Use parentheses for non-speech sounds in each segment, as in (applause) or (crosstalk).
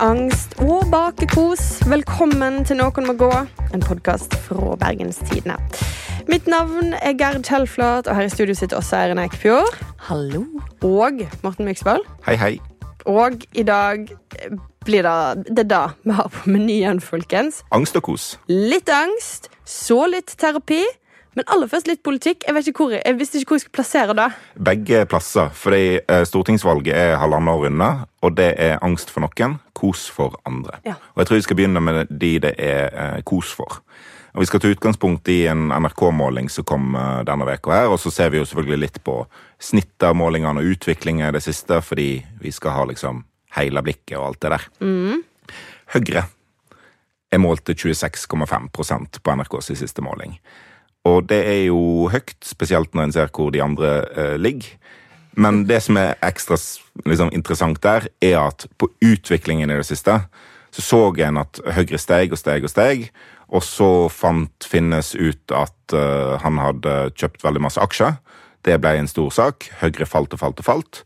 angst og bakekos. Velkommen til Noen må gå, en podkast fra Bergenstidene. Mitt navn er Gerd Kjellflat, og her i studio sitter også Eirin Eikefjord. Hallo. Og Morten Myksvold. Hei, hei. Og i dag blir det det da vi har på menyen, folkens. Angst og kos. Litt angst, så litt terapi. Men aller først litt politikk. Jeg, vet ikke hvor, jeg visste ikke hvor jeg skulle plassere det. Begge plasser. Fordi eh, stortingsvalget er halvannet år unna, og det er angst for noen, kos for andre. Ja. Og jeg tror vi skal begynne med de det er eh, kos for. Og Vi skal ta utgangspunkt i en NRK-måling som kom eh, denne veka her, og så ser vi jo selvfølgelig litt på snittet av målingene og utviklingen i det siste, fordi vi skal ha liksom hele blikket og alt det der. Høyre er målt til 26,5% på NRKs siste måling. Og det er jo høyt, spesielt når en ser hvor de andre eh, ligger. Men det som er ekstra liksom, interessant der, er at på utviklingen i det siste så så en at Høyre steg og steg og steg, og så fant Finnes ut at uh, han hadde kjøpt veldig masse aksjer. Det ble en stor sak. Høyre falt og falt og falt.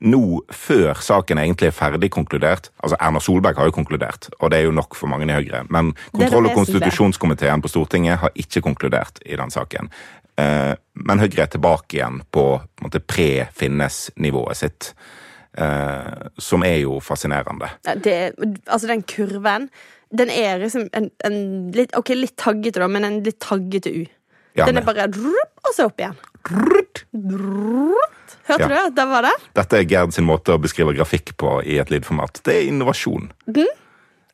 Nå, før saken egentlig er ferdig konkludert Altså, Erna Solberg har jo konkludert, og det er jo nok for mange i Høyre. Men kontroll- og konstitusjonskomiteen på Stortinget har ikke konkludert i den saken. Eh, Men Høyre er tilbake igjen på, på pre-Finnes-nivået sitt. eh, Som er jo fascinerende. Det, altså, den kurven, den er liksom en, en litt, ok, litt taggete, da, men en litt taggete U. Ja, den er bare drup, og så opp igjen. Hørte Ja. du det var det? Dette er Gerd sin måte å beskrive grafikk på i et lydformat. Det er innovasjon.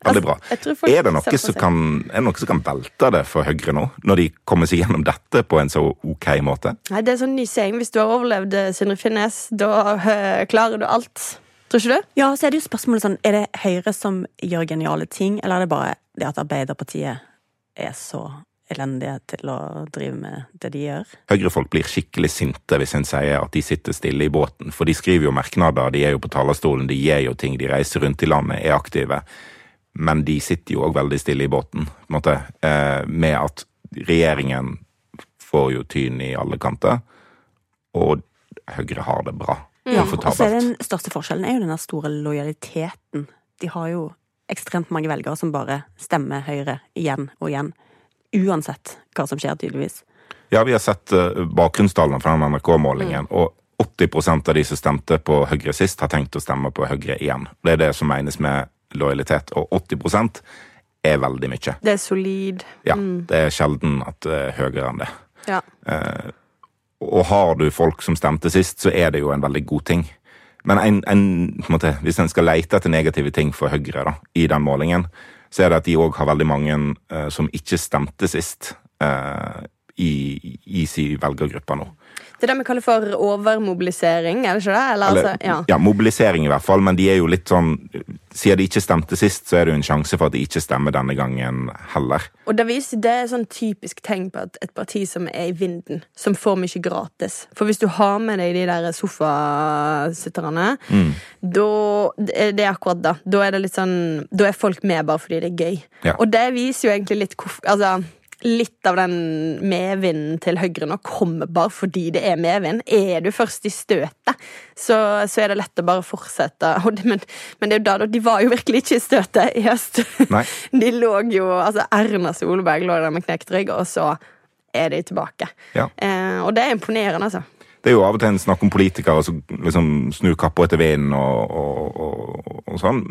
Veldig bra. Altså, tror folk Er det, noe som kan, er det noe som kan velte det for Høyre nå? Når de kommer seg gjennom dette på en så ok måte? Nei, det er sånn ny saying. Hvis du har overlevd eh, Sindre Finnes, da eh, klarer du alt. Tror ikke du? Ja, så er det jo spørsmålet sånn, er det Høyre som gjør geniale ting, eller er det bare det at Arbeiderpartiet er så elendige til å drive med det de gjør? Høyrefolk blir skikkelig sinte hvis en sier at de sitter stille i båten. For de skriver jo merknader, de er jo på talerstolen, de gjør jo ting, de reiser rundt i landet, er aktive. Men de sitter jo òg veldig stille i båten, på en måte, eh, med at regjeringen får jo tyn i alle kanter, og Høyre har det bra. Ja, og så er Den største forskjellen er jo den store lojaliteten. De har jo ekstremt mange velgere som bare stemmer Høyre igjen og igjen. Uansett hva som skjer, tydeligvis. Ja, vi har sett eh, bakgrunnstallene fra den NRK-målingen, og 80% av de som stemte på Høyre sist, har tenkt å stemme på Høyre igjen. Det er det som menes med lojalitet, og 80% er veldig mye. Det er solid. Ja, Det er sjelden at det er høyere enn det. Ja. Og har du folk som stemte sist, så er det jo en veldig god ting. Men en, en, på en måte, hvis en skal lete etter negative ting for Høyre da, i den målingen, så er det at de òg har veldig mange eh, som ikke stemte sist eh, i, i sin velgergruppe nå. Det er det vi kaller for overmobilisering, er det ikke det? Eller, Eller, altså, ja. ja, mobilisering i hvert fall, men de er jo litt sånn Siden de ikke stemte sist, så er det jo en sjanse for at de ikke stemmer denne gangen heller. Og det, viser, det er sånn typisk tegn på at et parti som er i vinden, som får mye gratis. For hvis du har med deg de der sofasitterne, Mm. da det er det akkurat da. Da er det litt sånn Da er folk med bare fordi det er gøy. Ja. Og det viser jo egentlig litt hvorfor Altså Litt av den medvinden til Høyre nå kommer bare fordi det er medvind. Er du først i støtet, så, så er det lett å bare fortsette. Men, men det er jo da, de var jo virkelig ikke i støtet i høst. Nei. (laughs) De lå jo Altså, Erna Solberg lå der med knekt rygg, og så er de tilbake. Ja. Eh, og det er imponerende, altså. Det er jo av og til en snakk om politikere som liksom snur kappa etter vinden og, og, og, og sånn.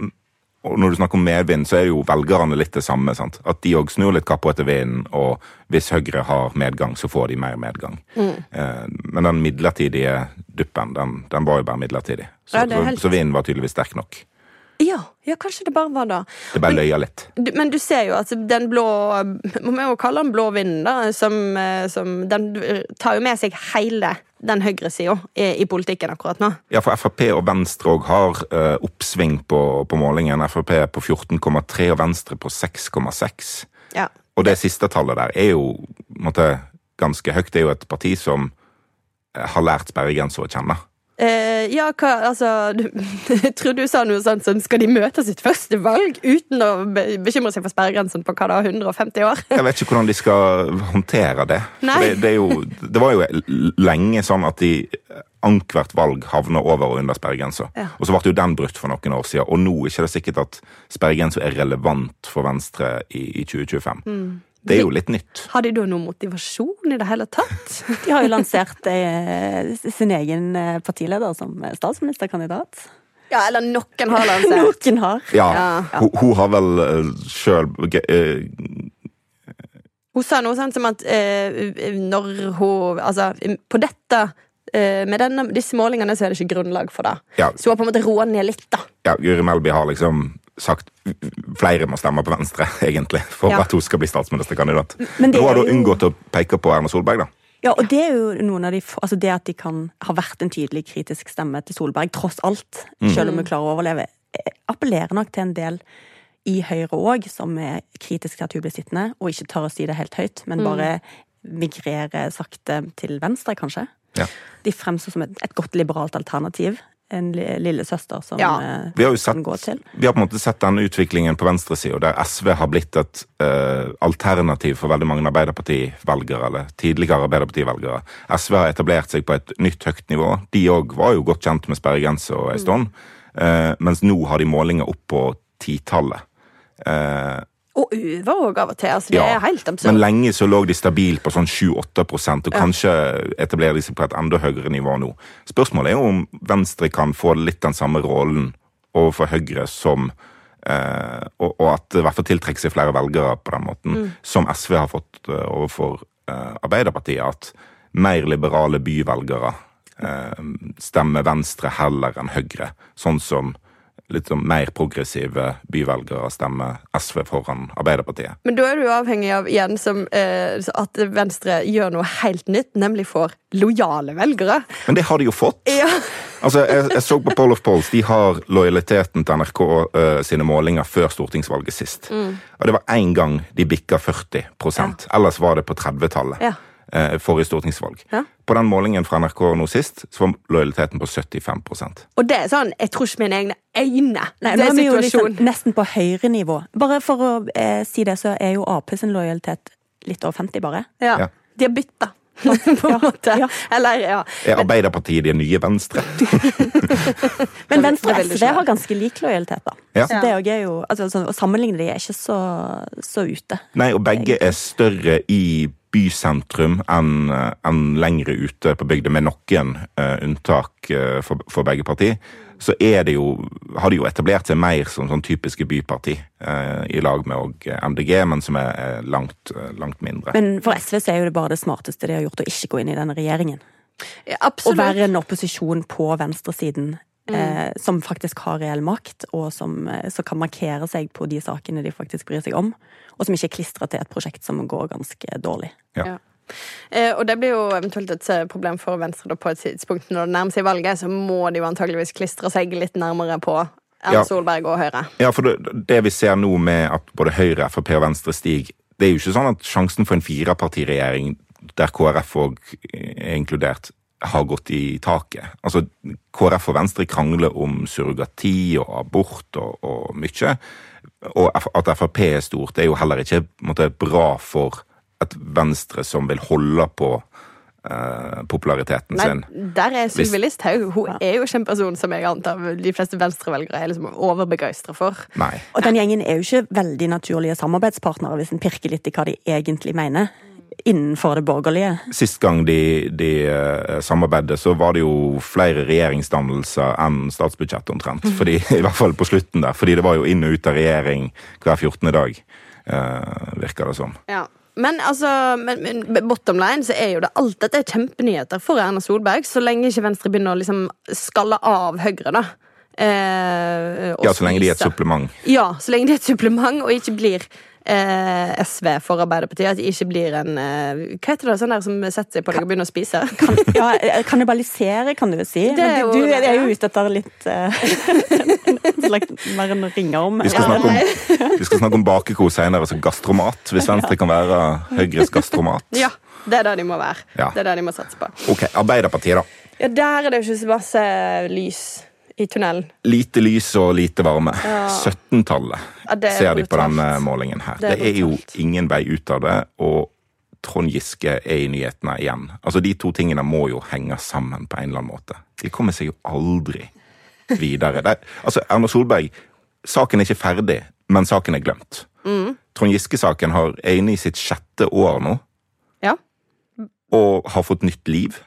Og når du snakker om medvind, så er jo velgerne litt det samme. sant? At de òg snur litt kappa etter vinden, og hvis Høyre har medgang, så får de mer medgang. Eh, men den midlertidige duppen, den, den var jo bare midlertidig. Så, Ja, helt- så, så vinden var tydeligvis sterk nok. Ja, ja, kanskje det bare var da. Det bare løya litt. Men du ser jo at den blå Må vi jo kalle den blå vinden, da. Som, eh, som Den tar jo med seg hele den høyresida i, i politikken akkurat nå. Ja, for Frp og Venstre òg har uh, oppsving på, på målingen. Frp på 14,3 og Venstre på 6,6. Ja. Og det siste tallet der er jo måtte, ganske høyt. Det er jo et parti som eh, har lært sperregrensa å kjenne. Eh, ja, hva Altså Jeg (laughs) tror du sa noe sånt som skal de møte sitt første valg uten å bekymre seg for sperregrensen på hva da, 150 år? Jeg vet ikke hvordan de skal håndtere det. Det, det, jo, det var jo lenge sånn at de ankvert valg havner over og under sperregrensa. Ja. Og så ble jo den brutt for noen år siden, og nå er det ikke sikkert at sperregrensa er relevant for Venstre i, i 2025. Mm. Det er jo litt nytt. Har de da noe motivasjon i det hele tatt? (laughs) De har jo lansert eh, sin egen eh, partileder som statsministerkandidat. Ja, eller noen har lansert. (laughs) Noen har. Ja, Ja. Hun, hun har vel uh, sjøl Hun sa noe sånt som at eh, når hun Altså, på dette eh, Med denne, disse målingene så er det ikke grunnlag for det. Ja. Så hun har på en måte roa ned litt, da. ja, Guri Melby har liksom sagt flere må stemme på Venstre, (laughs) egentlig, for Ja. at hun skal bli statsministerkandidat. Men det Hun har du da unngått å peke på Erna Solberg, da. Ja, og det er jo noen av de Altså det at de kan ha vært en tydelig kritisk stemme til Solberg, tross alt, selv om hun klarer å overleve, eh, appellerer nok til en del i Høyre òg, som er kritiske til at hun blir sittende, og ikke tør å si det helt høyt, men bare migrerer sakte til venstre, kanskje. Ja. De fremstår som et, et godt liberalt alternativ. En li- lillesøster som Ja. eh, Vi har jo kan gå til. vi har på en måte sett denne utviklingen på venstresida, der SV har blitt et uh, alternativ for veldig mange Arbeiderparti-velgere, eller tidligere Arbeiderparti-velgere. SV har etablert seg på et nytt høyt nivå. De òg var jo godt kjent med sperregrensa en stund, eh, mens nå har de målinger opp på titallet. Eh, Og over òg av og til. Altså, det Ja, er helt absurd. Men lenge så lå de stabilt på sånn 7-8 og kanskje etablerer de seg på et enda høyere nivå nå. Spørsmålet er jo om Venstre kan få litt den samme rollen overfor Høyre som eh, og, og at i hvert fall tiltrekker seg flere velgere på den måten, som SV har fått eh, overfor eh, Arbeiderpartiet. At mer liberale byvelgere eh, stemmer Venstre heller enn Høyre. Sånn som litt sånn mer progressive byvelgere stemmer SV foran Arbeiderpartiet. Men da er du avhengig av igjen som, eh, at Venstre gjør noe helt nytt, nemlig får lojale velgere. Men det har de jo fått. Ja. Altså, jeg, jeg så på Poll of Polls. De har lojaliteten til NRK uh, sine målinger før stortingsvalget sist. Mm. Og det var én gang de bikka 40 ja. Ellers var det på 30-tallet. Ja. Uh, Forrige stortingsvalg. Ja. På den målingen fra NRK nå sist så var lojaliteten på 75% Og det er sånn Jeg tror ikke mine egne øyne. Nei, det nå er vi jo situasjonen. liksom nesten på høyrenivå. Bare for å eh, si det, så er jo Ap sin lojalitet litt over 50, bare. Ja. Ja. De har bytta, (laughs) på en måte. Ja. Eller, ja. Er Arbeiderpartiet det nye Venstre? (laughs) Men Venstre og SV har ganske lik lojalitet, da. Ja. Så det er jo, er jo altså, Å sammenligne de er ikke så, så ute. Nei, og begge er større i bysentrum enn en lengre ute på bygda, med noen uh, unntak uh, for, for begge partier. Så er det jo, har de jo etablert seg mer som sånn typiske byparti, uh, i lag med og MDG, men som er, er langt, eh, langt mindre. Men for SV så er jo det bare det smarteste de har gjort, å ikke gå inn i denne regjeringen. Ja, Å være en opposisjon på venstresiden eh, som faktisk har reell makt, og som, eh, som kan markere seg på de sakene de faktisk bryr seg om. Og som ikke er klistra til et prosjekt som går ganske dårlig. Ja. Eh, og det blir jo eventuelt et eh, problem for Venstre da, på et tidspunkt når det nærmer seg valget, så må de jo antageligvis klistre seg litt nærmere på Erna Ja. Solberg og Høyre. Ja, for det, det vi ser nå med at både Høyre, Frp og Venstre stiger, det er jo ikke sånn at sjansen for en firepartiregjering der KrF òg er inkludert, har gått i taket. Altså, KrF og Venstre krangler om surrogati og abort og, og mye. Og at Frp er stort, det er jo heller ikke måtte, bra for et Venstre som vil holde på eh, populariteten Nei, sin. der er Sylvi Listhaug. Hun er jo ikke en person som jeg antar de fleste venstrevelgere er liksom overbegeistra for. Nei. Og den gjengen er jo ikke veldig naturlige samarbeidspartnere, hvis en pirker litt i hva de egentlig mener. Innenfor det borgerlige. Sist gang de, de eh, samarbeidet, så var det jo flere regjeringsdannelser enn statsbudsjettet omtrent. Fordi, (laughs) I hvert fall på slutten der. Fordi det var jo inn og ut av regjering hver 14. dag, uh, virker det som. Ja. Men altså, men, men bottom line så er jo det alt dette er kjempenyheter for Erna Solberg, så lenge ikke Venstre begynner å liksom skalle av Høyre, da. Eh, Ja, så lenge de er et supplement. Ja, så lenge de er et supplement og ikke blir eh, SV for Arbeiderpartiet. At de ikke blir en eh, Hva heter det sånn der som setter seg på deg og begynner å spise? (laughs) Ja, eh, Kannibalisere, kan du jo si. Det er jo- du, du er jo ute etter litt (laughs) uh, slags mer enn å ringe om. Vi skal snakke om, vi skal snakke om bakekos senere, altså gastromat. Hvis Venstre kan være Høyres gastromat. Ja, det er det de må være. Ja. Det er det de må satse på. Ok, Arbeiderpartiet, da. Ja, Der er det jo ikke så masse lys i tunnelen. Lite lys og lite varme. 17-tallet Ja, det er ser de på denne målingen her. Det Det er er, jo ingen vei ut av det. Og Trond Giske er i nyhetene igjen. Altså, De to tingene må jo henge sammen på en eller annen måte. De kommer seg jo aldri videre. Det, altså, Erna Solberg, saken er ikke ferdig, men saken er glemt. Mm. Trond Giske-saken er inne i sitt sjette år nå, Ja. og har fått nytt liv.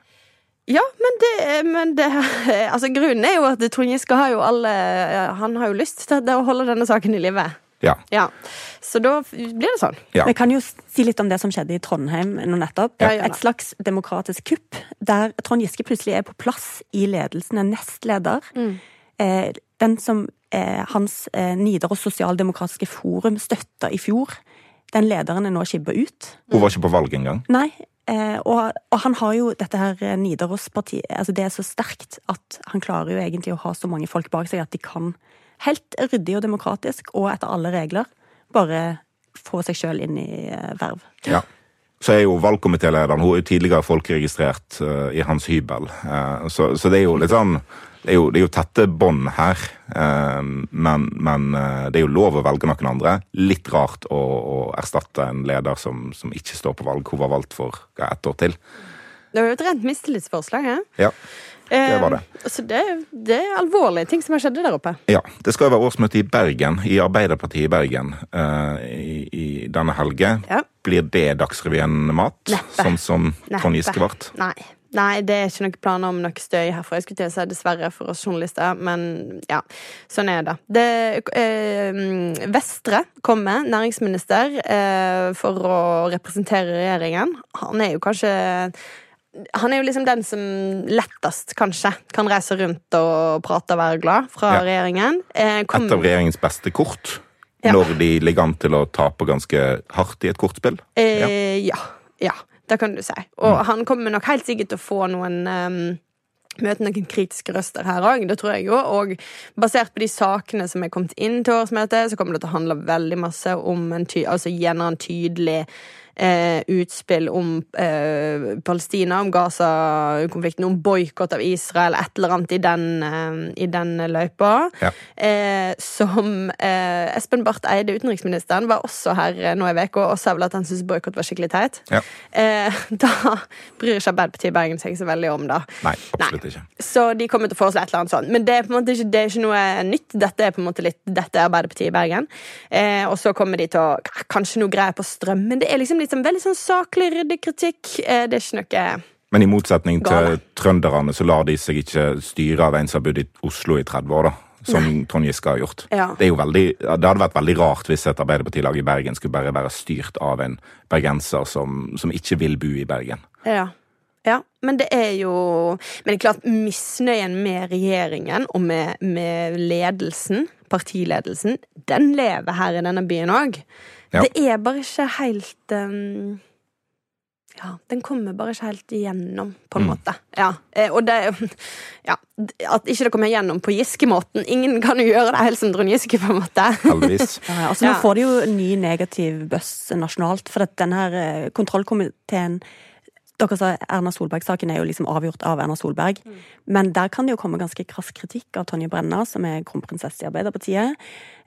Ja, men det, men det (laughs) Altså, grunnen er jo at Trond Giske har jo alle Han har jo lyst til å holde denne saken i live. Ja. Ja. Så da blir det sånn. ja. Vi kan jo si litt om det som skjedde i Trondheim nå nettopp. Ja. Et slags demokratisk kupp, der Trond Giske plutselig er på plass i ledelsen, er nestleder. Mm. Eh, den som eh, hans eh, Nidaros sosialdemokratiske forum støtta i fjor, den lederen er nå skibba ut. Hun var ikke på valg engang. Nei, og, og han har jo dette her eh, Nidaros-partiet altså Det er så sterkt at han klarer jo egentlig å ha så mange folk bak seg at de kan helt ryddig og demokratisk og etter alle regler bare få seg sjøl inn i eh, verv. Ja. Så er jo valgkomitélederen Hun er jo tidligere folkeregistrert uh, i hans hybel. Uh, så, så det er jo litt sånn Det er jo, det er jo tette bånd her. eh, men men eh, det er jo lov å velge noen andre. Litt rart å, å erstatte en leder som, som ikke står på valg. Hun var valgt for ett år til. Det var jo et rent mistillitsforslag. ja. Ja. Det var det. Eh, så det, det er alvorlige ting som har skjedd der oppe. Ja, Det skal jo være årsmøte i Bergen, i Arbeiderpartiet i Bergen, eh, i, i denne helgen. Ja. Blir det Dagsrevyen-mat, sånn som Trond. Giske ble? Nei. Nei, det er ikke noen planer om noe støy herfra. Jeg skulle til å si dessverre for oss journalister, men ja, sånn er det. det eh, Vestre kommer, næringsminister, eh, for å representere regjeringen. Han er jo kanskje han er jo liksom den som lettest, kanskje, kan reise rundt og prate og være glad fra Ja. regjeringen. Eh, kom- Et av regjeringens beste kort. Ja. Når de ligger an til å tape ganske hardt i et kortspill. Eh, ja. ja. Det kan du si. Og han kommer nok helt sikkert til å få noen um, Møte noen kritiske røster her òg, det tror jeg jo. Og basert på de sakene som er kommet inn til årsmøtet, så kommer det til å handle veldig masse om en ty altså en tydelig eh, utspill om eh, Palestina, om Gaza-konflikten, om boikott av Israel, et eller annet i den, eh, i den løypa. Ja. Eh, som eh, Espen Barth Eide, utenriksministeren, var også her eh, nå i uka og sa vel at han syntes boikott var skikkelig teit. Ja. Eh, (laughs) da bryr ikke Arbeiderpartiet i Bergen seg så veldig om det. Nei, absolutt ikke. Så de kommer til å foreslå et eller annet sånt. Men det er på en måte ikke, det er ikke noe nytt. Dette er på en måte litt Dette er Arbeiderpartiet i Bergen. Eh, og så kommer de til å Kanskje noe greier på strøm, men det er liksom litt sånn veldig sånn saklig, ryddig kritikk. Eh, det er ikke noe Men i motsetning til trønderne, så lar de seg ikke styre av en som har bodd i Oslo i 30 år, da. Som Trond Giske har gjort. Ja. Det, veldig, det hadde vært veldig rart hvis et Arbeiderpartilag i Bergen skulle bare være styrt av en bergenser som, som ikke vil bo i Bergen. Ja. ja. Men det er jo Men det er klart, misnøyen med regjeringen og med, med ledelsen, partiledelsen, den lever her i denne byen òg. Ja. Det er bare ikke helt um, Ja, den kommer bare ikke helt igjennom, på en Mm. måte. Ja, eh, og det (laughs) Ja, at ikke det kommer igjennom på Giske-måten. Ingen kan jo gjøre det helt som Trond Giske, på en måte. Heldigvis. (laughs) Ja, ja, altså Nå Ja. får de jo ny negativ buzz nasjonalt, for at denne eh, kontrollkomiteen dere sa Erna Solberg-saken er jo liksom avgjort av Erna Solberg. Men der kan det jo komme ganske krass kritikk av Tonje Brenna, som er kronprinsesse i Arbeiderpartiet.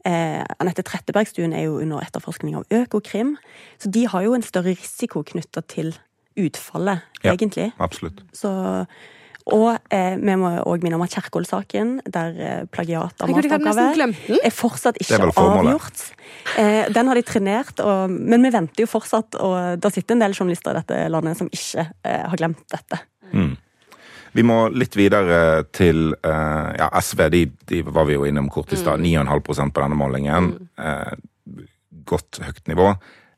Eh, Anette Trettebergstuen er jo under etterforskning av Økokrim. Så de har jo en større risiko knytta til utfallet, Ja. egentlig. Absolutt. Så, og eh, vi må òg minne om at Kjerkol-saken, der eh, plagiat av masteroppgave er fortsatt ikke er avgjort. Eh, den har de trenert, og, men vi venter jo fortsatt, og det sitter en del journalister i dette landet som ikke eh, har glemt dette. Vi må litt videre til eh, ja, SV. De, de var vi jo innom kort i stad. 9,5% på denne målingen. Eh, godt høyt nivå.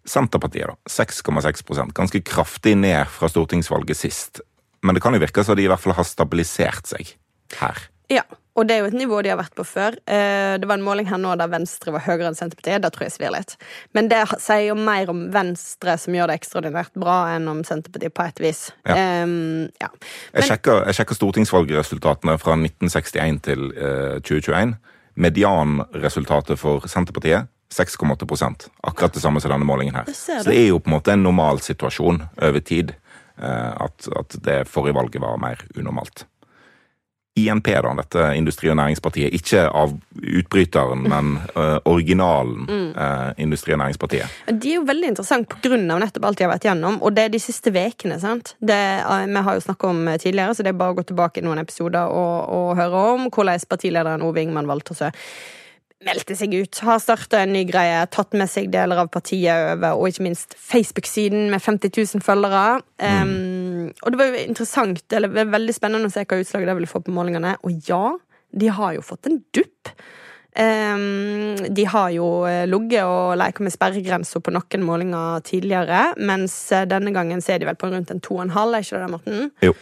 Senterpartiet, da. 6,6% Ganske kraftig ned fra stortingsvalget sist. Men det kan jo virke som de i hvert fall har stabilisert seg her. Ja, og det er jo et nivå de har vært på før. Eh, Det var en måling her nå der Venstre var høyere enn Senterpartiet. Da tror jeg svir litt. Men det sier jo mer om Venstre, som gjør det ekstraordinært bra, enn om Senterpartiet, på et vis. Ja. Um, ja. Jeg sjekker, jeg sjekker, stortingsvalgresultatene fra 1961 til uh, 2021. Medianresultatet for Senterpartiet 6,8% Akkurat det samme som denne målingen her. Så det er jo på en måte en normal situasjon over tid. Eh, at, at det forrige valget var mer unormalt. INP, da, dette Industri- og Næringspartiet. Ikke av utbryteren, men uh, originalen uh, Industri- og Næringspartiet. De er jo veldig interessante pga. nettopp alt de har vært gjennom, og det er de siste ukene. Uh, vi har jo snakka om tidligere, så det er bare å gå tilbake i noen episoder og, og høre om hvordan partilederen Ove Ingman valgte å meldte seg ut, har starta en ny greie, tatt med seg deler av partiet over, og ikke minst Facebook-siden med 50 000 følgere. Mm. Um, og det var jo interessant, eller veldig spennende å se hva utslaget det ville få på målingene. Og ja, de har jo fått en dupp. Um, de har jo eh, ligget og leket med sperregrensa på noen målinger tidligere, mens eh, denne gangen så er de vel på rundt en 2,5, er ikke det, Morten? Jo.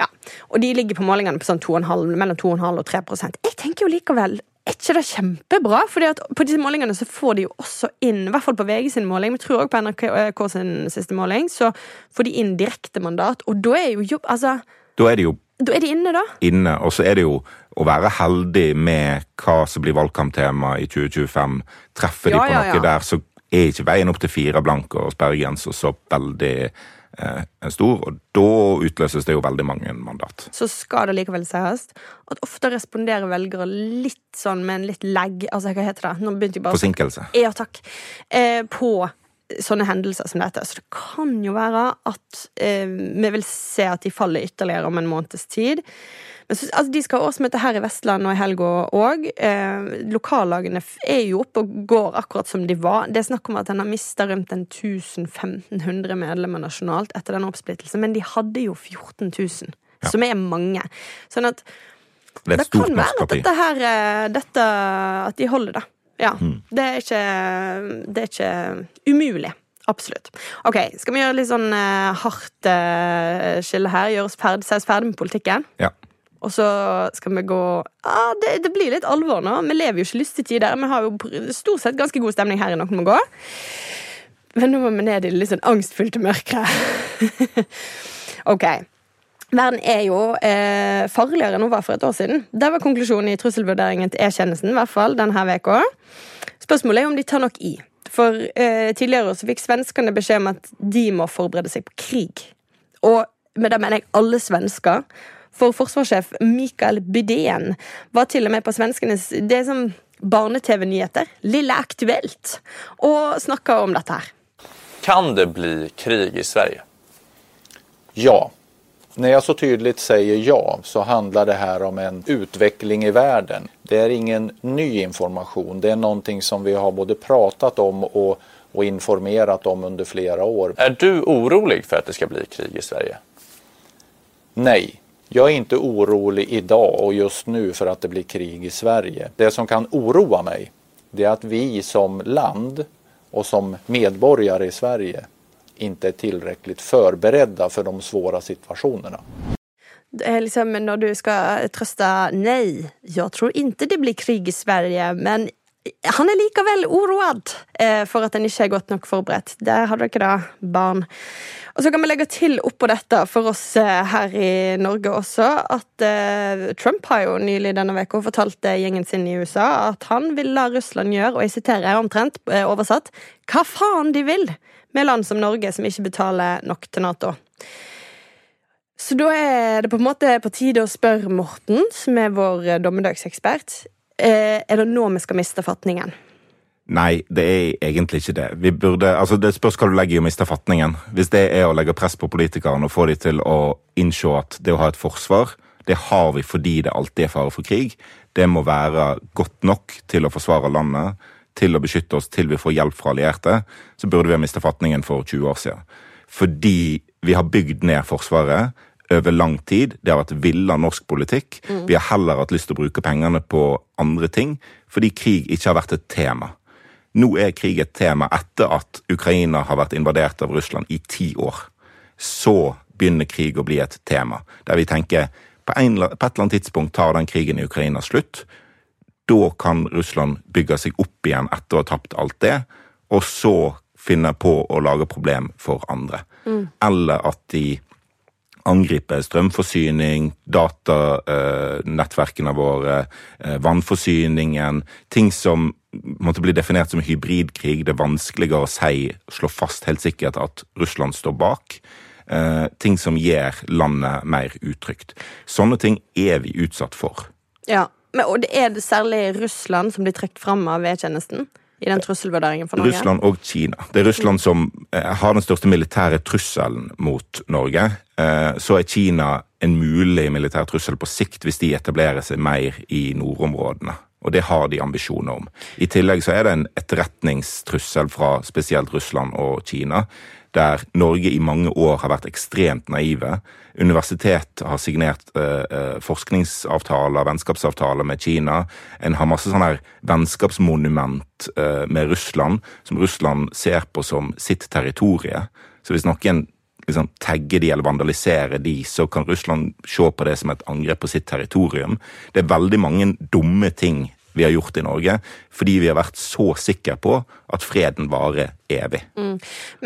Ja. Og de ligger på målingene på sånn 2,5, mellom 2,5 og 3% Jeg tenker jo likevel er ikke det kjempebra? Fordi at På disse målingene så får de jo også inn, i hvert fall på VG sin måling, men jeg tror også på NRK sin siste måling, så får de inn direktemandat, og da er jo jobb Altså Da er de jo da er de inne, da. Inne, Og så er det jo å være heldig med hva som blir valgkamptema i 2025. Treffer de på noe ja, ja. der, så er ikke veien opp til fire blanke og sperregrenser så veldig eh, stor, og da utløses det jo veldig mange mandat. Så skal det likevel sies at ofte responderer velgere litt sånn med en litt legg Altså, hva heter det? Nå begynte jeg bare Forsinkelse. Ja, takk. Eh, på sånne hendelser som dette. Så det kan jo være at eh, vi vil se at de faller ytterligere om en måneds tid. Men så, altså, De skal ha årsmøte her i Vestland og i helga òg. Eh, lokallagene er jo oppe og går akkurat som de var. Det er snakk om at en har mista rundt 1500 medlemmer nasjonalt etter denne oppsplittelsen, men de hadde jo 14 000, ja. som er mange. Sånn at det, det kan være at dette her eh, dette, At de holder det. Ja. Mm. Det, er ikke, det er ikke umulig. Absolutt. Ok, Skal vi gjøre litt sånn uh, hardt uh, skille her? Gjøre oss ferdig, ferdig med politikken? Ja. Og så skal vi gå ah, det, det, blir litt alvor nå. Vi lever jo ikke lystige tider. Vi har jo stort sett ganske god stemning her i Noen må gå. Men nå må vi ned i det litt sånn angstfylte mørket. (laughs) ok. Verden er jo eh, farligere enn hun var for et år siden. Det var konklusjonen i trusselvurderingen til E-tjenesten. i hvert fall denne veka. Spørsmålet er om de tar nok i. For eh, Tidligere så fikk svenskene beskjed om at de må forberede seg på krig. Og med det mener jeg alle svensker. For forsvarssjef Mikael Bydén var til og med på svenskenes Det er som barne-TV-nyheter. Lille Aktuelt. Og snakka om dette her. Kan det bli krig i Sverige? Ja. Når jeg så tydelig sier ja så handler det her om en utvikling i verden. Det er ingen ny information. Det er noe som vi har både pratet om og, og informert om under flere år. Er du orolig for at det skal bli krig i Sverige? Nej. Jag är inte orolig idag och just nu för att det blir krig i Sverige. Det som kan oroa mig det är att vi som land och som medborgare i Sverige inte är tillräckligt förberedda för de svåra situationerna. Liksom när du ska trösta nej, jag tror inte det blir krig i Sverige, men han er likevel oroad eh, for at en ikke er godt nok forberedt. Der har dere det, barn. Og så kan vi legge til oppå dette for oss eh, her i Norge også at eh, Trump har jo nylig denne uka fortalt gjengen sin i USA at han vil la Russland gjøre, og jeg siterer omtrent oversatt, hva faen de vil med land som Norge som ikke betaler nok til Nato. Så da er det på en måte på tide å spørre Morten, som er vår dommedagsekspert, Eh, er det nå vi skal miste fatningen? Nei, det er egentlig ikke det. Vi burde, altså Det spørs hva du legger i å miste fatningen. Hvis det er å legge press på politikerne og få dem til å innse at det å ha et forsvar, det har vi fordi det alltid er fare for krig. Det må være godt nok til å forsvare landet, til å beskytte oss til vi får hjelp fra allierte. Så burde vi ha mista fatningen for 20 år siden. Fordi vi har bygd ned Forsvaret over lang tid. Det har vært villa norsk politikk. Mm. Vi har heller hatt lyst til å bruke pengene på andre ting, fordi krig ikke har vært et tema. Nå er krig et tema etter at Ukraina har vært invadert av Russland i ti år. Så begynner krig å bli et tema, der vi tenker på, en, på et eller annet tidspunkt tar den krigen i Ukraina slutt. Da kan Russland bygge seg opp igjen etter å ha tapt alt det, og så finne på å lage problem for andre. Mm. Eller at de angripe strømforsyning, datanettverkene våre, eh, vannforsyningen. Ting som måtte bli definert som hybridkrig. Det er vanskeligere å si, slå fast helt sikkert at Russland står bak. Eh, ting som gjør landet mer utrygt. Sånne ting er vi utsatt for. Ja, Men, Og er det særlig Russland som blir trukket fram av E-tjenesten? I den trusselvurderingen for Norge? Russland og Kina. Det er Russland som eh, har den største militære trusselen mot Norge. Eh, så er Kina en mulig militær trussel på sikt hvis de etablerer seg mer i nordområdene. Og det har de ambisjoner om. I tillegg så er det en etterretningstrussel fra spesielt Russland og Kina der Norge i mange år har vært ekstremt naive. Universitet har signert eh, eh, forskningsavtaler, vennskapsavtaler med Kina. En har masse sånne her vennskapsmonument eh, med Russland, som Russland ser på som sitt territorie. Så hvis noen liksom, tagger de eller vandaliserer de, så kan Russland se på det som et angrep på sitt territorium. Det er veldig mange dumme ting vi har gjort i Norge, fordi vi har vært så sikre på at freden varer evig. Mm.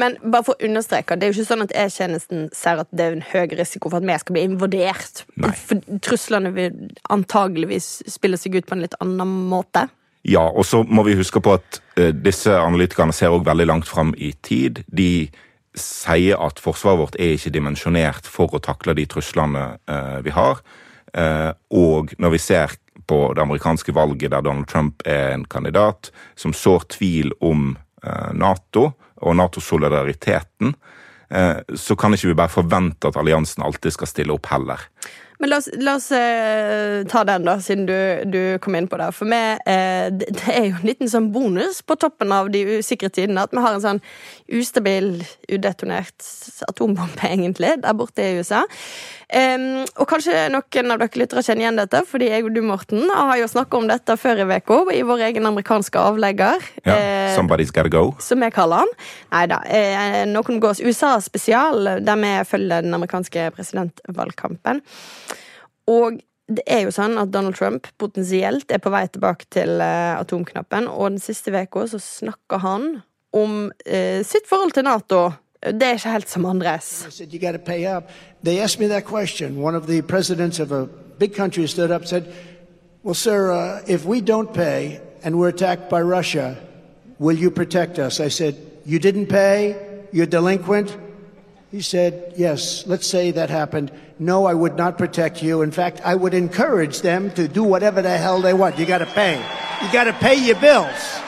Men bare for å understreke, det er jo ikke sånn at E-tjenesten ser at det er en høy risiko for at vi skal bli invadert. Nei. For truslene vil antageligvis spille seg ut på en litt annen måte. Ja, og så må vi huske på at uh, disse analytikerne ser også veldig langt fram i tid. De sier at forsvaret vårt er ikke dimensjonert for å takle de truslene uh, vi har. Uh, og når vi ser på det amerikanske valget der Donald Trump er en kandidat som sår tvil om eh, Nato og Nato-solidariteten, eh, så kan ikke vi bare forvente at alliansen alltid skal stille opp heller. Men la oss, la oss eh, ta den, da, siden du, du, kom inn på det. For meg, eh, det, er jo en liten sånn bonus på toppen av de usikre tidene at vi har en sånn ustabil, udetonert atombombe, egentlig, der borte i USA. Um, og kanskje noen av dere lyttere kjenner igjen dette, fordi jeg og du, Morten, har jo snakka om dette før i uka i vår egen amerikanske avlegger. Ja, uh, Somebody's gotta go. Som vi kaller han. Nei da. Uh, noen gås USA-spesial, der vi følger den amerikanske presidentvalgkampen. Og det er jo sånn at Donald Trump potensielt er på vei tilbake til uh, atomknappen, og den siste uka så snakker han om sitt forhold til Nato Det er ikke helt som andres. They asked me that question. One of the presidents of a big country stood up and said, Well, sir, uh, if we don't pay and we're attacked by Russia, will you protect us? I said, You didn't pay? You're delinquent? He said, Yes, let's say that happened. No, I would not protect you. In fact, I would encourage them to do whatever the hell they want. You got to pay. You got to pay your bills.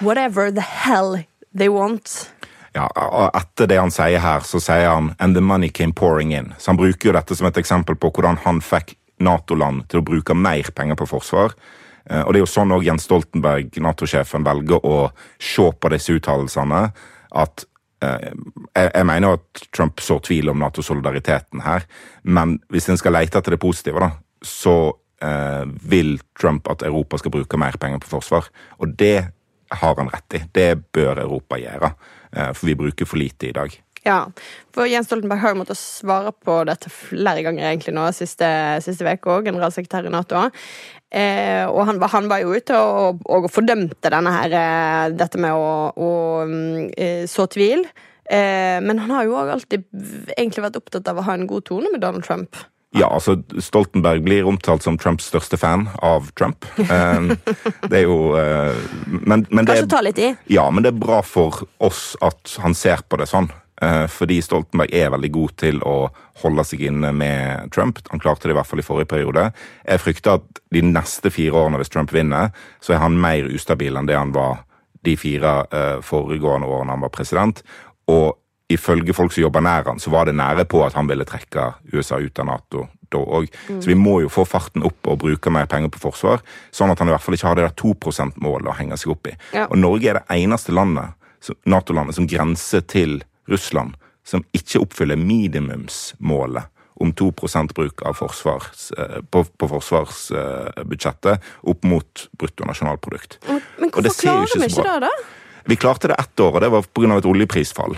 Whatever the hell they want. Ja, Etter det han sier her, så sier han 'and the money came pouring in'. Så Han bruker jo dette som et eksempel på hvordan han fikk Nato-land til å bruke mer penger på forsvar. Eh, og Det er jo sånn òg Jens Stoltenberg, Nato-sjefen, velger å se på disse uttalelsene. At eh, jeg, mener at Trump sår tvil om Nato-solidariteten her, men hvis en skal lete etter det positive, da, så eh, vil Trump at Europa skal bruke mer penger på forsvar. Og det har han rett i. Det bør Europa gjøre. Eh, for vi bruker for lite i dag. Ja, for Jens Stoltenberg har jo måttet svare på dette flere ganger egentlig nå siste, siste uke òg, generalsekretær i Nato. Eh, og han, han, var jo ute og, og fordømte her, eh, dette med å, å eh, så tvil. Eh, men han har jo òg alltid egentlig vært opptatt av å ha en god tone med Donald Trump. Ja, altså Stoltenberg blir omtalt som Trumps største fan av Trump. Um, det er jo uh, men, men Kanskje det ta litt i? Ja, men det er bra for oss at han ser på det sånn. Uh, fordi Stoltenberg er veldig god til å holde seg inne med Trump. Han klarte det i hvert fall i forrige periode. Jeg frykter at de neste fire årene, hvis Trump vinner, så er han mer ustabil enn det han var de fire uh, foregående årene han var president. Og ifølge folk som jobber nær han, så var det nære på at han ville trekke USA ut av Nato da òg. Mm. Så vi må jo få farten opp og bruke mer penger på forsvar, sånn at han i hvert fall ikke har det der 2 %-målet å henge seg opp i. Ja. Og Norge er det eneste landet, Nato-landet som grenser til Russland, som ikke oppfyller minimumsmålet om 2% bruk av forsvars, eh, på, på forsvarsbudsjettet opp mot bruttonasjonalprodukt. Men hvorfor klarer vi ikke det, da? Vi klarte det ett år, og det var pga. et oljeprisfall.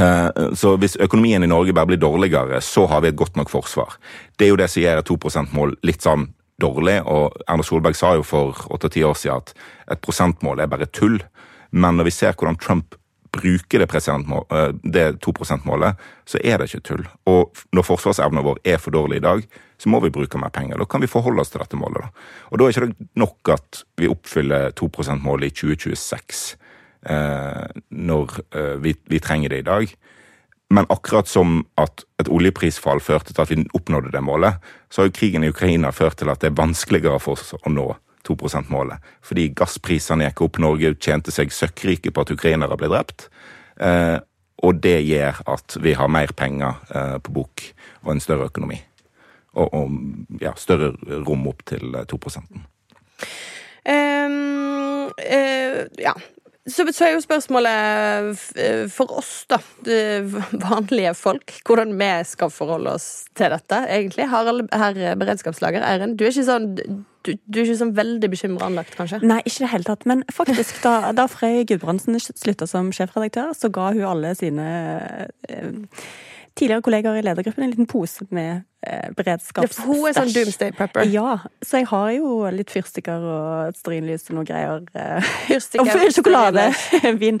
Eh, så hvis økonomien i Norge bare blir dårligere, så har vi et godt nok forsvar. Det er jo det som gjør et 2 %-mål litt sånn dårlig, og Erna Solberg sa jo for åtte-ti år siden at et prosentmål er bare tull. Men når vi ser hvordan Trump bruker det, eh, det 2 %-målet, så er det ikke tull. Og når forsvarsevnen vår er for dårlig i dag, så må vi bruke mer penger. Da kan vi forholde oss til dette målet. Og da er det ikke nok at vi oppfyller 2 %-målet i 2026 eh, når eh, vi, vi, trenger det i dag. Men akkurat som at et oljeprisfall førte til at vi oppnådde det målet, så har jo krigen i Ukraina ført til at det er vanskeligere for oss å nå 2 %-målet. Fordi gassprisene gikk opp, Norge tjente seg søkkrike på at ukrainere ble drept. Eh, og det gjør at vi har mer penger eh, på bok og en større økonomi. Og, og ja, større rom opp til 2 Um, uh, ja. Så, så er jo spørsmålet eh, for oss, da, vanlige folk, hvordan vi skal forholde oss til dette, egentlig. Harald, herr beredskapslager Eiren, du er ikke sånn du, du er ikke sånn veldig bekymra anlagt, kanskje? Nei, ikke i det hele tatt. Men faktisk, da, da Frøy Gudbrandsen slutta som sjefredaktør, så ga hun alle sine eh, tidligere kollegaer i ledergruppen en liten pose med eh, beredskapsstæsj. hun er sånn doomsday prepper. Ja, så jeg har jo litt fyrstikker og stearinlys og noe greier. eh, Fyrstikker, Og sjokolade. Vin.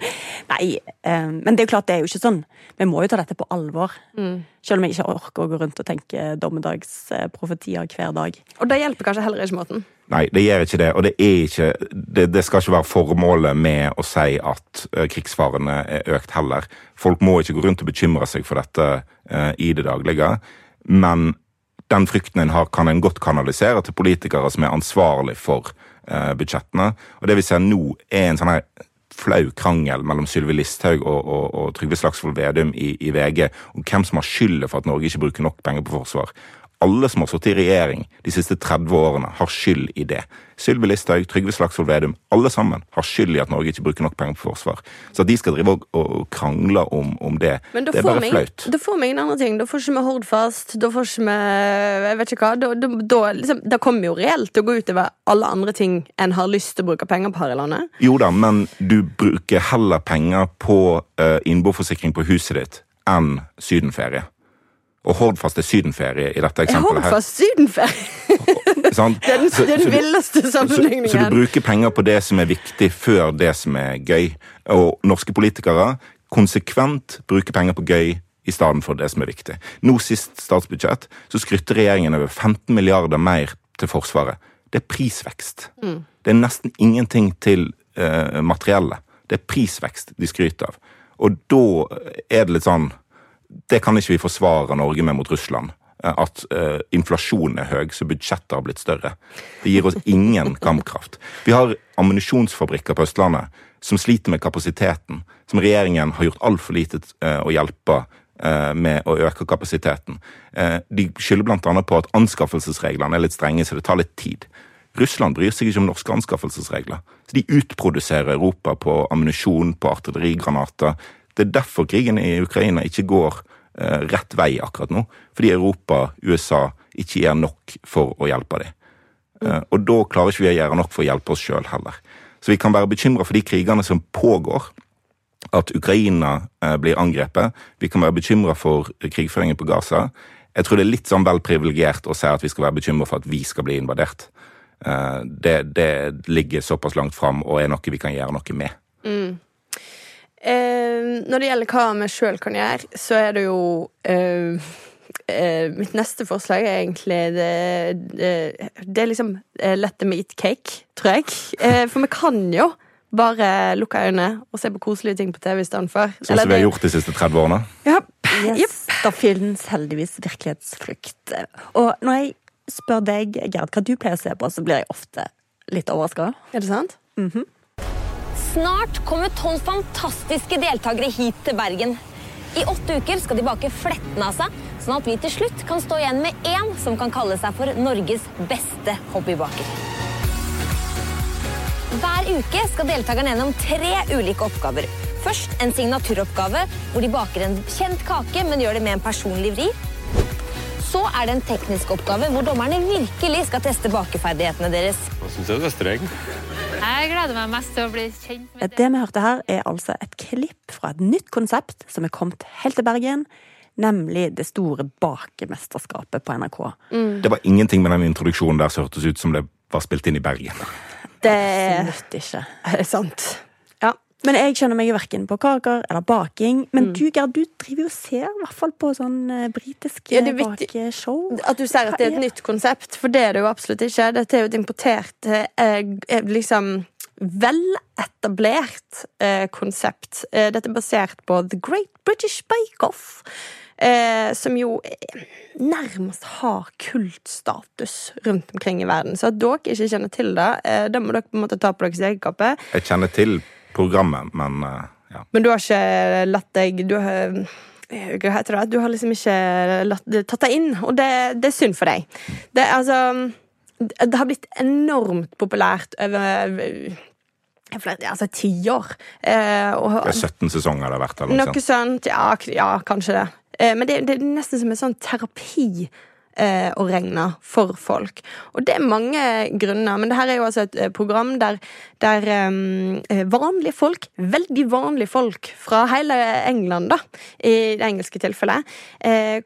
Nei, eh, men det er jo klart, det er jo ikke sånn. Vi må jo ta dette på alvor. Mm. Selv om jeg ikke orker å gå rundt og tenke dommedagsprofetier hver dag. Og det hjelper kanskje heller ikke måten. Nei, det gjør ikke det. Og det, ikke, det, det skal ikke være formålet med å si at eh, krigsfarene er økt heller. Folk må ikke gå rundt og bekymre seg for dette eh, i det daglige. Men den frykten en har, kan en godt kanalisere til politikere som er ansvarlig for eh, budsjettene. Og det vi ser nå, er en sånn her flau krangel mellom Sylvi Listhaug og, og, og Trygve Slagsvold Vedum i, i VG om hvem som har skylda for at Norge ikke bruker nok penger på forsvar. Alle som har sittet i regjering de siste 30 årene, har skyld i det. Sylvi Listhaug, Trygve Slagsvold Vedum, alle sammen har skyld i at Norge ikke bruker nok penger på forsvar. Så at de skal drive og, og krangle om, om det, Men det er bare meg, flaut. da får vi ingen andre ting. Da får ikke vi Hordfast, da får ikke vi Jeg vet ikke hva. Da, da, da, liksom, da kommer jo reelt til å gå utover alle andre ting en har lyst til å bruke penger på her i landet. Jo da, men du bruker heller penger på uh, innboforsikring på huset ditt enn sydenferie. Og Hordfast er sydenferie i dette eksempelet. her. Hordfast sydenferie? (laughs) Sånn. Den, Så- den så villeste Så, sammenligningen. så du bruker penger på det som er viktig, før det som er gøy. Og norske politikere konsekvent bruker penger på gøy i stedet for det som er viktig. Nå sist statsbudsjett så skrytter regjeringen over 15 milliarder mer til Forsvaret. Det er prisvekst. Det er nesten ingenting til eh, materiellet. Det er prisvekst de skryter av. Og da er det litt sånn Det kan ikke vi forsvare Norge med mot Russland. Eh, At uh, inflasjonen er høy, så budsjettet har blitt større. Det gir oss ingen (laughs) kampkraft. Vi har ammunisjonsfabrikker på Østlandet som sliter med kapasiteten. Som regjeringen har gjort altfor lite uh, å hjelpe med å øke kapasiteten. De skylder bl.a. på at anskaffelsesreglene er litt strenge, så det tar litt tid. Russland bryr seg ikke om norske anskaffelsesregler. Så De utproduserer Europa på ammunisjon, på artillerigranater. Det er derfor krigen i Ukraina ikke går eh, rett vei akkurat nå. Fordi Europa, USA, ikke gjør nok for å hjelpe dem. Eh, og da klarer ikke vi å gjøre nok for å hjelpe oss sjøl heller. Så vi kan være bekymra for de krigene som pågår. At Ukraina eh, blir angrepet. Vi kan være bekymra for krigføringen på Gaza. Jeg tror det er litt sånn vel privilegert å si at vi skal være bekymra for at vi skal bli invadert. Eh, det, det ligger såpass langt fram og er noe vi kan gjøre noe med. Eh, når det gjelder hva vi sjøl kan gjøre, så er det jo eh, eh, Mitt neste forslag er egentlig det, det, det er liksom eh, let them eat cake, tror jeg. Eh, for vi kan jo bare lukke øynene og se på koselige ting på TV istedenfor. Sånn som vi har gjort de siste 30 årene. Ja, Yes, Da finnes heldigvis virkelighetsfrykt. Og når jeg spør deg, Gerd, hva du pleier å se på, så blir jeg ofte litt overraska. Er det sant? Snart kommer tolv fantastiske deltakere hit til Bergen. I åtte uker skal de bake fletten av seg, sånn at vi til slutt kan stå igjen med én som kan kalle seg for Norges beste hobbybaker. Hver uke skal deltakerne gjennom tre ulike oppgaver. Først en signaturoppgave, hvor de baker en kjent kake, men gjør det med en personlig vri. Så er det en teknisk oppgave, hvor dommerne virkelig skal teste bakeferdighetene deres. Jeg gleder meg mest til å bli kjent med Det vi hørte her, er altså et klipp fra et nytt konsept som er kommet helt til Bergen. Nemlig det store bakemesterskapet på NRK. Det var ingenting med den introduksjonen der som hørtes ut som det var spilt inn i Bergen. Det Absolutt ikke. er (laughs) sant. Men jeg skjønner meg jo verken på kaker eller baking. Men du, Gerd, du driver jo og ser i hvert fall på sånn britisk britiske Ja, viktig- bakeshow. At du ser at det er et nytt konsept, for det er det jo absolutt ikke. Dette er jo et importert eh, eh, liksom veletablert eh, konsept. Eh, dette er basert på The Great British Bake Off. Eh, som jo eh, nærmest har kultstatus rundt omkring i verden. Så at dere ikke kjenner til det, eh, det må dere på en måte ta på deres egen kappe. Jeg kjenner til programmet, men eh, ja. Men du har ikke latt deg du har, eh, Hva heter det? Du har liksom ikke latt, tatt deg inn, og det, det er synd for deg. Det, altså, det har blitt enormt populært over flere, altså tiår. Eh, og- Det er 17 sesonger det har vært. Eller noe sånt. Ja, ja kanskje det. Eh, men det, det er nesten som en sånn terapi eh, å regne for folk. Og det er mange grunner, men dette er jo altså et eh, program der, der eh, vanlige folk, veldig vanlige folk fra hele England, da, i det engelske tilfellet,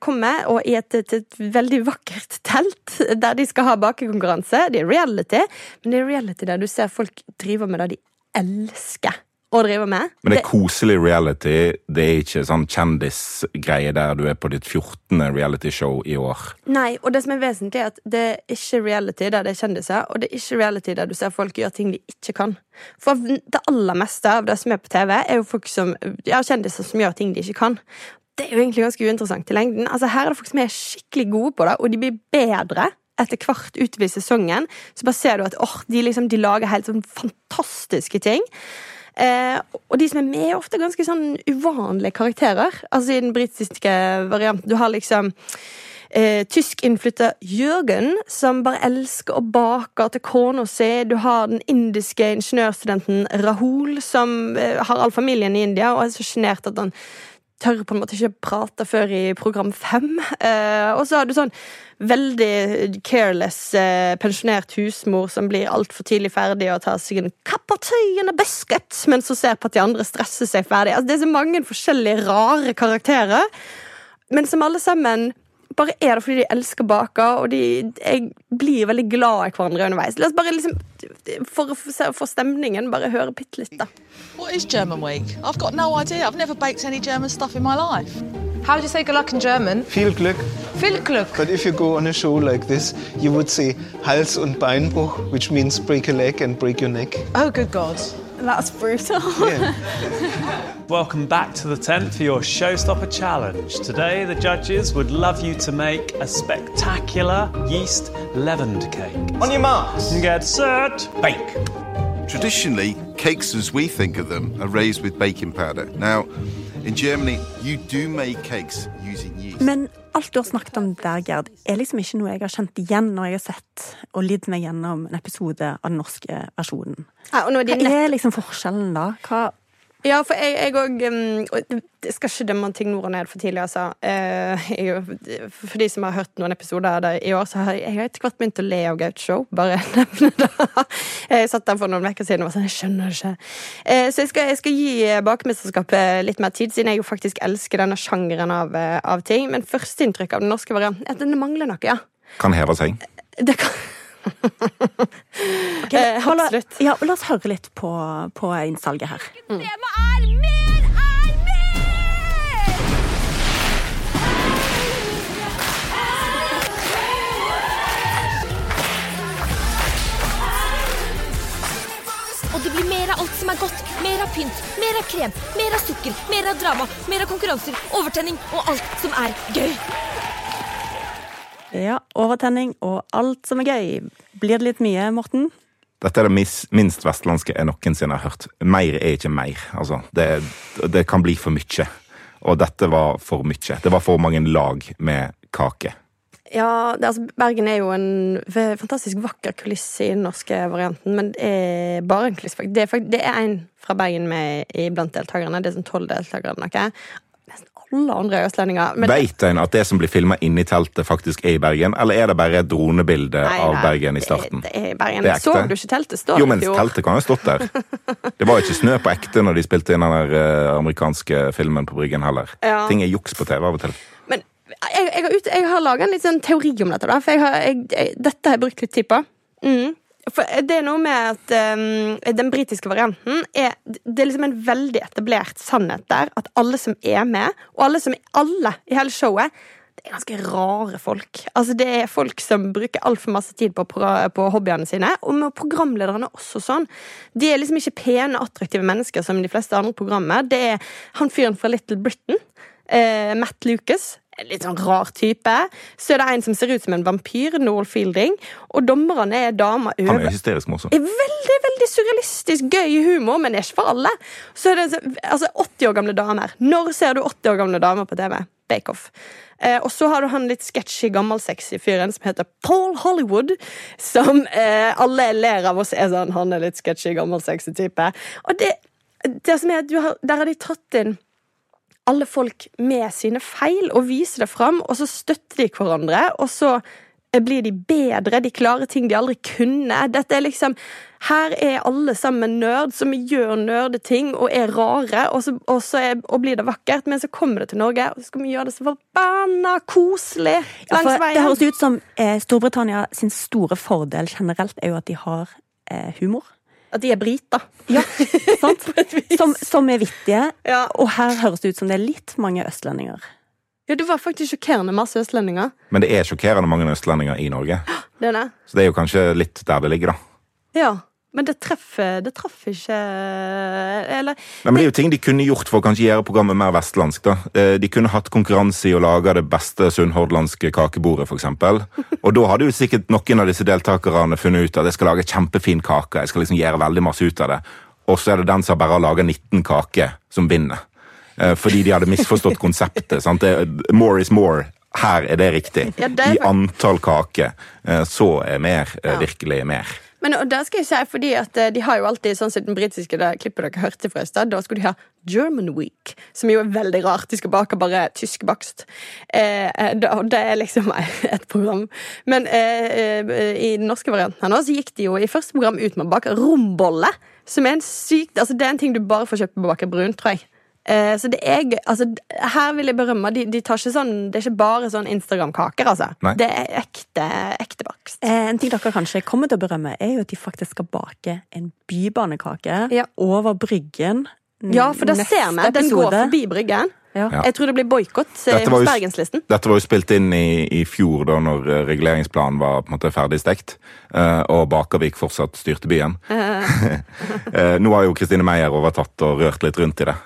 kommer og i et, et, et veldig vakkert (laughs) telt der de skal ha bakekonkurranse. Det er reality, men det er reality der du ser folk driver med det de elsker å drive med. Men det er koselig reality. Det er ikke sånn kjendisgreie der du er på ditt 14. realityshow i år. Nei, og det som er vesentlig er at det er ikke reality der det er kjendiser, og det er ikke reality der du ser folk gjøre ting de ikke kan. For det aller meste av det som er på TV, er jo folk som, ja, kjendiser som gjør ting de ikke kan. Det er jo egentlig ganske uinteressant i lengden. Altså Her er det folk som er skikkelig gode på det, og de blir bedre etter hvert utover i sesongen. Så bare ser du at oh, de, liksom, de lager helt sånn fantastiske ting. Eh, og de som er med, er ofte ganske sånn uvanlige karakterer. Altså i den britiske varianten. Du har liksom eh, tysk innflytta Jørgen, som bare elsker å bake til kona si. Du har den indiske ingeniørstudenten Rahul, som eh, har all familien i India og er så sjenert at han tør på en måte ikke prate før i program fem. Eh, og så har du sånn veldig careless eh, pensjonert husmor som blir altfor tidlig ferdig og tar seg en a biscuit, men så ser på at de andre stresser seg ferdig. Altså, det er så mange forskjellige rare karakterer, men som alle sammen bare er det fordi de elsker baker, og de jeg blir veldig glad i hverandre underveis. La oss bare liksom, For få stemningen, bare høre bitte litt, da. What is German week? I've got no idea. I've never baked any German stuff in my life. How do you say good luck in German? Viel Glück. Viel Glück. But if you go on a show like this, you would say Hals- und Beinbruch, which means break a leg and break your neck. Oh, good God. That's brutal. Yeah. (laughs) Welcome back to the tent for your Showstopper Challenge. Today, the judges would love you to make a spectacular yeast leavened cake. on your marks. Get set, bake. Traditionally, cakes as we think of them are raised with baking powder. Now, in Germany, you do make cakes using yeast. Men alt du har snakket om der, Gerd, er liksom ikke noe jeg har kjent igjen når jeg har sett og lidd meg gjennom en episode av den norske versjonen. Ja, er Hva er liksom forskjellen da? Hva Ja, for jeg, jeg um, Det skal ikke dømme ting nord og ned for tidlig, altså. Eh, jeg, for de som har hørt noen episoder det i år, så har jeg, jeg etter hvert begynt å le av Gaucho. Bare (laughs) nevne det. Jeg satt der for noen uker siden og var sånn Jeg skjønner det ikke. Eh, så jeg skal, jeg skal gi Bakmesterskapet litt mer tid, siden jeg jo faktisk elsker denne sjangeren av, eh, av ting. Men førsteinntrykket av den norske varianten er at den mangler noe, ja. Kan heve seg. Det kan Ok, Eh, absolutt. Ja, la oss høre litt på, på innsalget her. Mm. er mer er! Og det blir mer av alt som er godt. Mer av pynt, mer av krem, mer av sukker, mer av drama, mer av konkurranser, overtenning og alt som er gøy. Ja, Overtenning og alt som er gøy. Blir det litt mye, Morten? Dette er det minst vestlandske jeg noensinne har hørt. Mer er ikke mer. Altså, det, det kan bli for mye. Og dette var for mye. Det var for mange lag med kake. Ja, det, altså, Bergen er jo en fantastisk vakker kulisse i den norske varianten, men det er bare en kulisse. Det er, fakt- det er en fra Bergen med i blant deltakerne. Det er sånn tolv deltakere. eller noe. Alle andre er østlendinger. Men Veit en at det som blir filma inni teltet, faktisk er i Bergen? Eller er det bare et dronebilde Nei, av Bergen i starten? Det, det er Bergen. Det er. Så du ikke teltet? Står Jo, men teltet kan jo ha stått der. (laughs) Det var ikke snø på ekte når de spilte inn den eh, amerikanske filmen på Bryggen heller. Ja. Ting er juks på TV av og til. Men jeg, jeg, har, ut- jeg har laga en litt sånn teori om dette, da. For jeg har, jeg, dette har jeg brukt litt tid på. Mm. For det er noe med at um, den britiske varianten er Det er liksom en veldig etablert sannhet der at alle som er med, og alle som alle i hele showet, det er ganske rare folk. Altså Det er folk som bruker altfor masse tid på, på hobbyene sine. Og med programlederne også sånn. De er liksom ikke pene, attraktive mennesker som de fleste andre programmer. Det er han fyren fra Little Britain, eh, Matt Lucas. En litt sånn rar type. Så er det en som ser ut som en vampyr, Noel Fielding. Og dommerne er damer Han over er hysterisk morsom. er veldig veldig surrealistisk, gøy humor, men det er ikke for alle. Så er det så- altså 80 år gamle damer. Når ser du 80 år gamle damer på TV? Bake Off. Eh, og så har du han litt sketchy, gammelsexy fyren som heter Paul Hollywood. Som eh, alle ler av oss er sånn Han er litt sketchy, gammelsexy type. Og det, det som er du har, Der har de tatt inn alle folk med sine feil og viser det fram, og så støtter de hverandre, og så eh, blir de bedre, de klarer ting de aldri kunne. Dette er liksom Her er alle sammen nerd som gjør nerdeting og er rare, og så, og, så er, og blir det vakkert, men så kommer det til Norge, og så skal vi gjøre det så forbanna koselig Ja, langs for det veien. høres ut som eh, Storbritannia sin store fordel generelt er jo at de har eh, humor. At de er briter. Ja, sant? (laughs) Som, som er vittige. Og her høres det ut som det er litt mange østlendinger. Ja, det var faktisk sjokkerende masse østlendinger. Men det er sjokkerende mange østlendinger i Norge. Det er det. Så det er jo kanskje litt der det ligger, da. Ja. Men det treffer Det traff ikke Eller Nei, men Det er jo ting de kunne gjort for å kanskje gjøre programmet mer vestlandsk. da. Eh, De kunne hatt konkurranse i å lage det beste sunnhordlandske kakebordet, f.eks. Og da hadde jo sikkert noen av disse deltakerne funnet ut at jeg skal lage kjempefin kake. jeg skal liksom gjøre veldig masse ut av det. Og så er det den som bare har laga 19 kaker, som vinner. Eh, Fordi de hadde misforstått konseptet. sant? More is more. Her er det riktig. Ja, det er I antall kaker. eh, Så er mer Ja. virkelig mer. Men og det skal jeg si, fordi at eh, de har jo alltid sånn som den britiske det klippet dere hørte fra i stad. Da skulle de ha German Week, som jo er veldig rart. De skal bake bare tysk bakst. eh, det, og det er liksom (laughs) et program. Men eh, eh, i den norske varianten her nå, så gikk de jo i første program ut med å bake rombolle. Som er en sykt Altså, det er en ting du bare får kjøpt på Baker Brun, tror jeg. Eh, så det er gøy. Altså, her vil jeg berømme. De, de tar ikke sånn, det er ikke bare sånn Instagram-kaker, altså. Nei. Det er ekte, ekte bakst. Eh, en ting dere kanskje kommer til å berømme, er jo at de faktisk skal bake en bybanekake over Bryggen. Ja, for da ser vi. Den går forbi Bryggen. Ja. Jeg tror det blir boikott eh, hos Bergenslisten. Dette var jo spilt inn i, i fjor, da når eh, reguleringsplanen var på en måte ferdig stekt. eh, og Bakervik fortsatt styrte byen. (laughs) (laughs) Nå har jo Kristine Meyer overtatt og rørt litt rundt i det.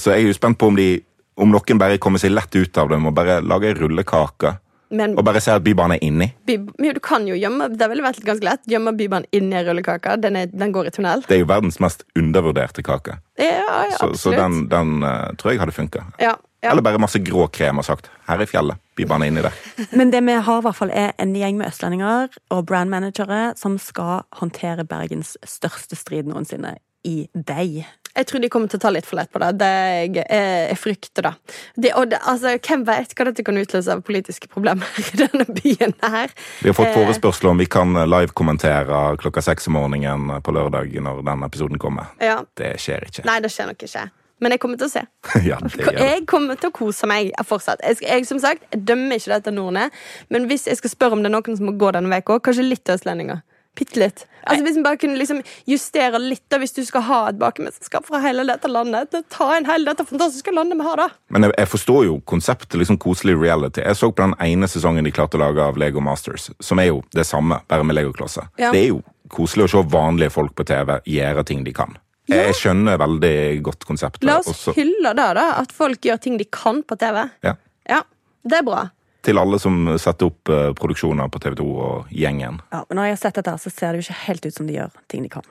Så jeg er jo spent på om, de, om noen bare kommer seg lett ut av det med å bare lage rullekaker rullekake. Men Og bare se at Bybanen er inni. by, jo, du kan jo gjemme Det ville vært ganske lett. Gjemme Bybanen inni rullekaka. Den, er, den går i tunnel. Det er jo verdens mest undervurderte kake. Ja, ja, Så, så den, den eh, tror jeg hadde funka. ja, ja. Eller bare masse grå krem og sagt 'her er fjellet'. Bybanen er inni der. (laughs) Men det vi har, i hvert fall er en gjeng med østlendinger og brandmanagere som skal håndtere Bergens største strid noensinne i deg. Jeg tror de kommer til å ta litt for lett på det. Det jeg, jeg, jeg frykter det. det, det altså, hvem vet hva dette kan utløse av politiske problemer i denne byen her? Vi har fått Eh, forespørsel om vi kan live-kommentere klokka seks om morgenen på lørdag når den episoden kommer. Ja. Det skjer ikke. Nei, det skjer nok ikke. Men jeg kommer til å se. (laughs) ja. Jeg kommer til å kose meg fortsatt. Jeg, jeg, som sagt, jeg dømmer ikke dette Nordne, men hvis jeg skal spørre om det er noen som må gå denne uka, kanskje litt østlendinger. Bitte litt. Altså, hvis vi bare kunne liksom justere litt, da, hvis du skal ha et bakemesterskap fra hele dette landet. Ta inn hele dette fantastiske landet vi har, da. Men jeg, jeg forstår jo konseptet liksom koselig reality. Jeg så på den ene sesongen de klarte å lage av Lego Masters, som er jo det samme, bare med legoklosser. Ja. Det er jo koselig å se vanlige folk på TV gjøre ting de kan. Jeg, jeg skjønner veldig godt konseptet. La oss også hylle det, da. At folk gjør ting de kan på TV. Ja. Ja, det er bra. Til alle som setter opp eh, produksjoner på TV 2 og gjengen. Ja, men når jeg har sett dette, så ser det jo ikke helt ut som de gjør ting de kan.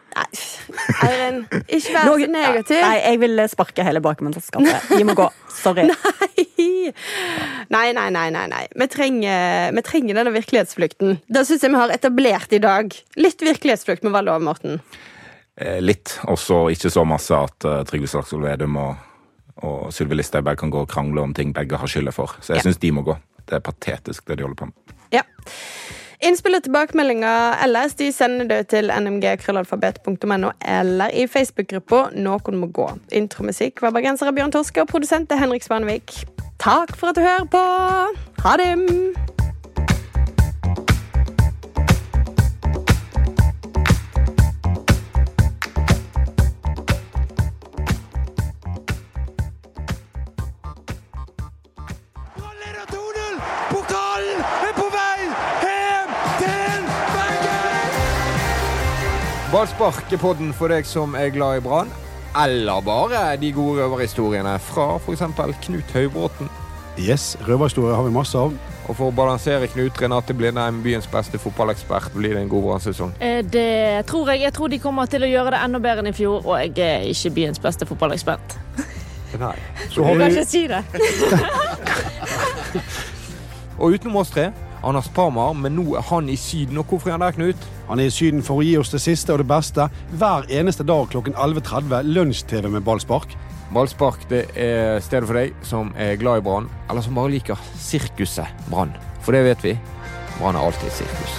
Eirin, ikke vær så negativ. Nei, jeg vil sparke hele bakemesterskapet. De må gå. Sorry. (laughs) Nei, nei, nei. nei, nei. Vi, trenger, vi trenger denne virkelighetsflukten. Det syns jeg vi har etablert i dag. Litt virkelighetsflukt må være lov, Morten. Eh, litt, og så ikke så masse at uh, Trygve Slagsvold Vedum og, og Sylvi Listhaug kan gå og krangle om ting begge har skylda for. Så jeg Ja. syns de må gå. Det er patetisk, det de holder på med. Ja. Innspill og tilbakemeldinger ellers de sender du til nmg.krøllalfabet.no eller i Facebook-gruppa Noen må gå. Intromusikk var bergenser av Bjørn Torske, og produsent er Henrik Svanvik. Takk for at du hører på. Ha det! Ballspark er podden for deg som er glad i Brann, eller bare de gode røverhistoriene fra f.eks. Knut Høybråten. Yes, røverhistorier har vi masse av. Og for å balansere Knut Renate Blindheim, byens beste fotballekspert, blir det en god brannsesong. Eh, Det tror jeg. Jeg tror de kommer til å gjøre det enda bedre enn i fjor, og jeg er ikke byens beste fotballekspert. Nei. Så Du kan ikke si det. (laughs) Og utenom oss tre, Anders Parmar, men nå er han i Syden. Og hvorfor er han der, Knut? Han er i Syden for å gi oss det siste og det beste hver eneste dag klokken 11.30. Lunsj-TV med ballspark. Ballspark det er stedet for deg som er glad i Brann, eller som bare liker sirkuset Brann. For det vet vi. Brann er alltid et sirkus.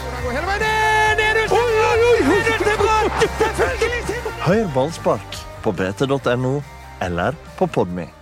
Hør ballspark på bt.no eller på Podme.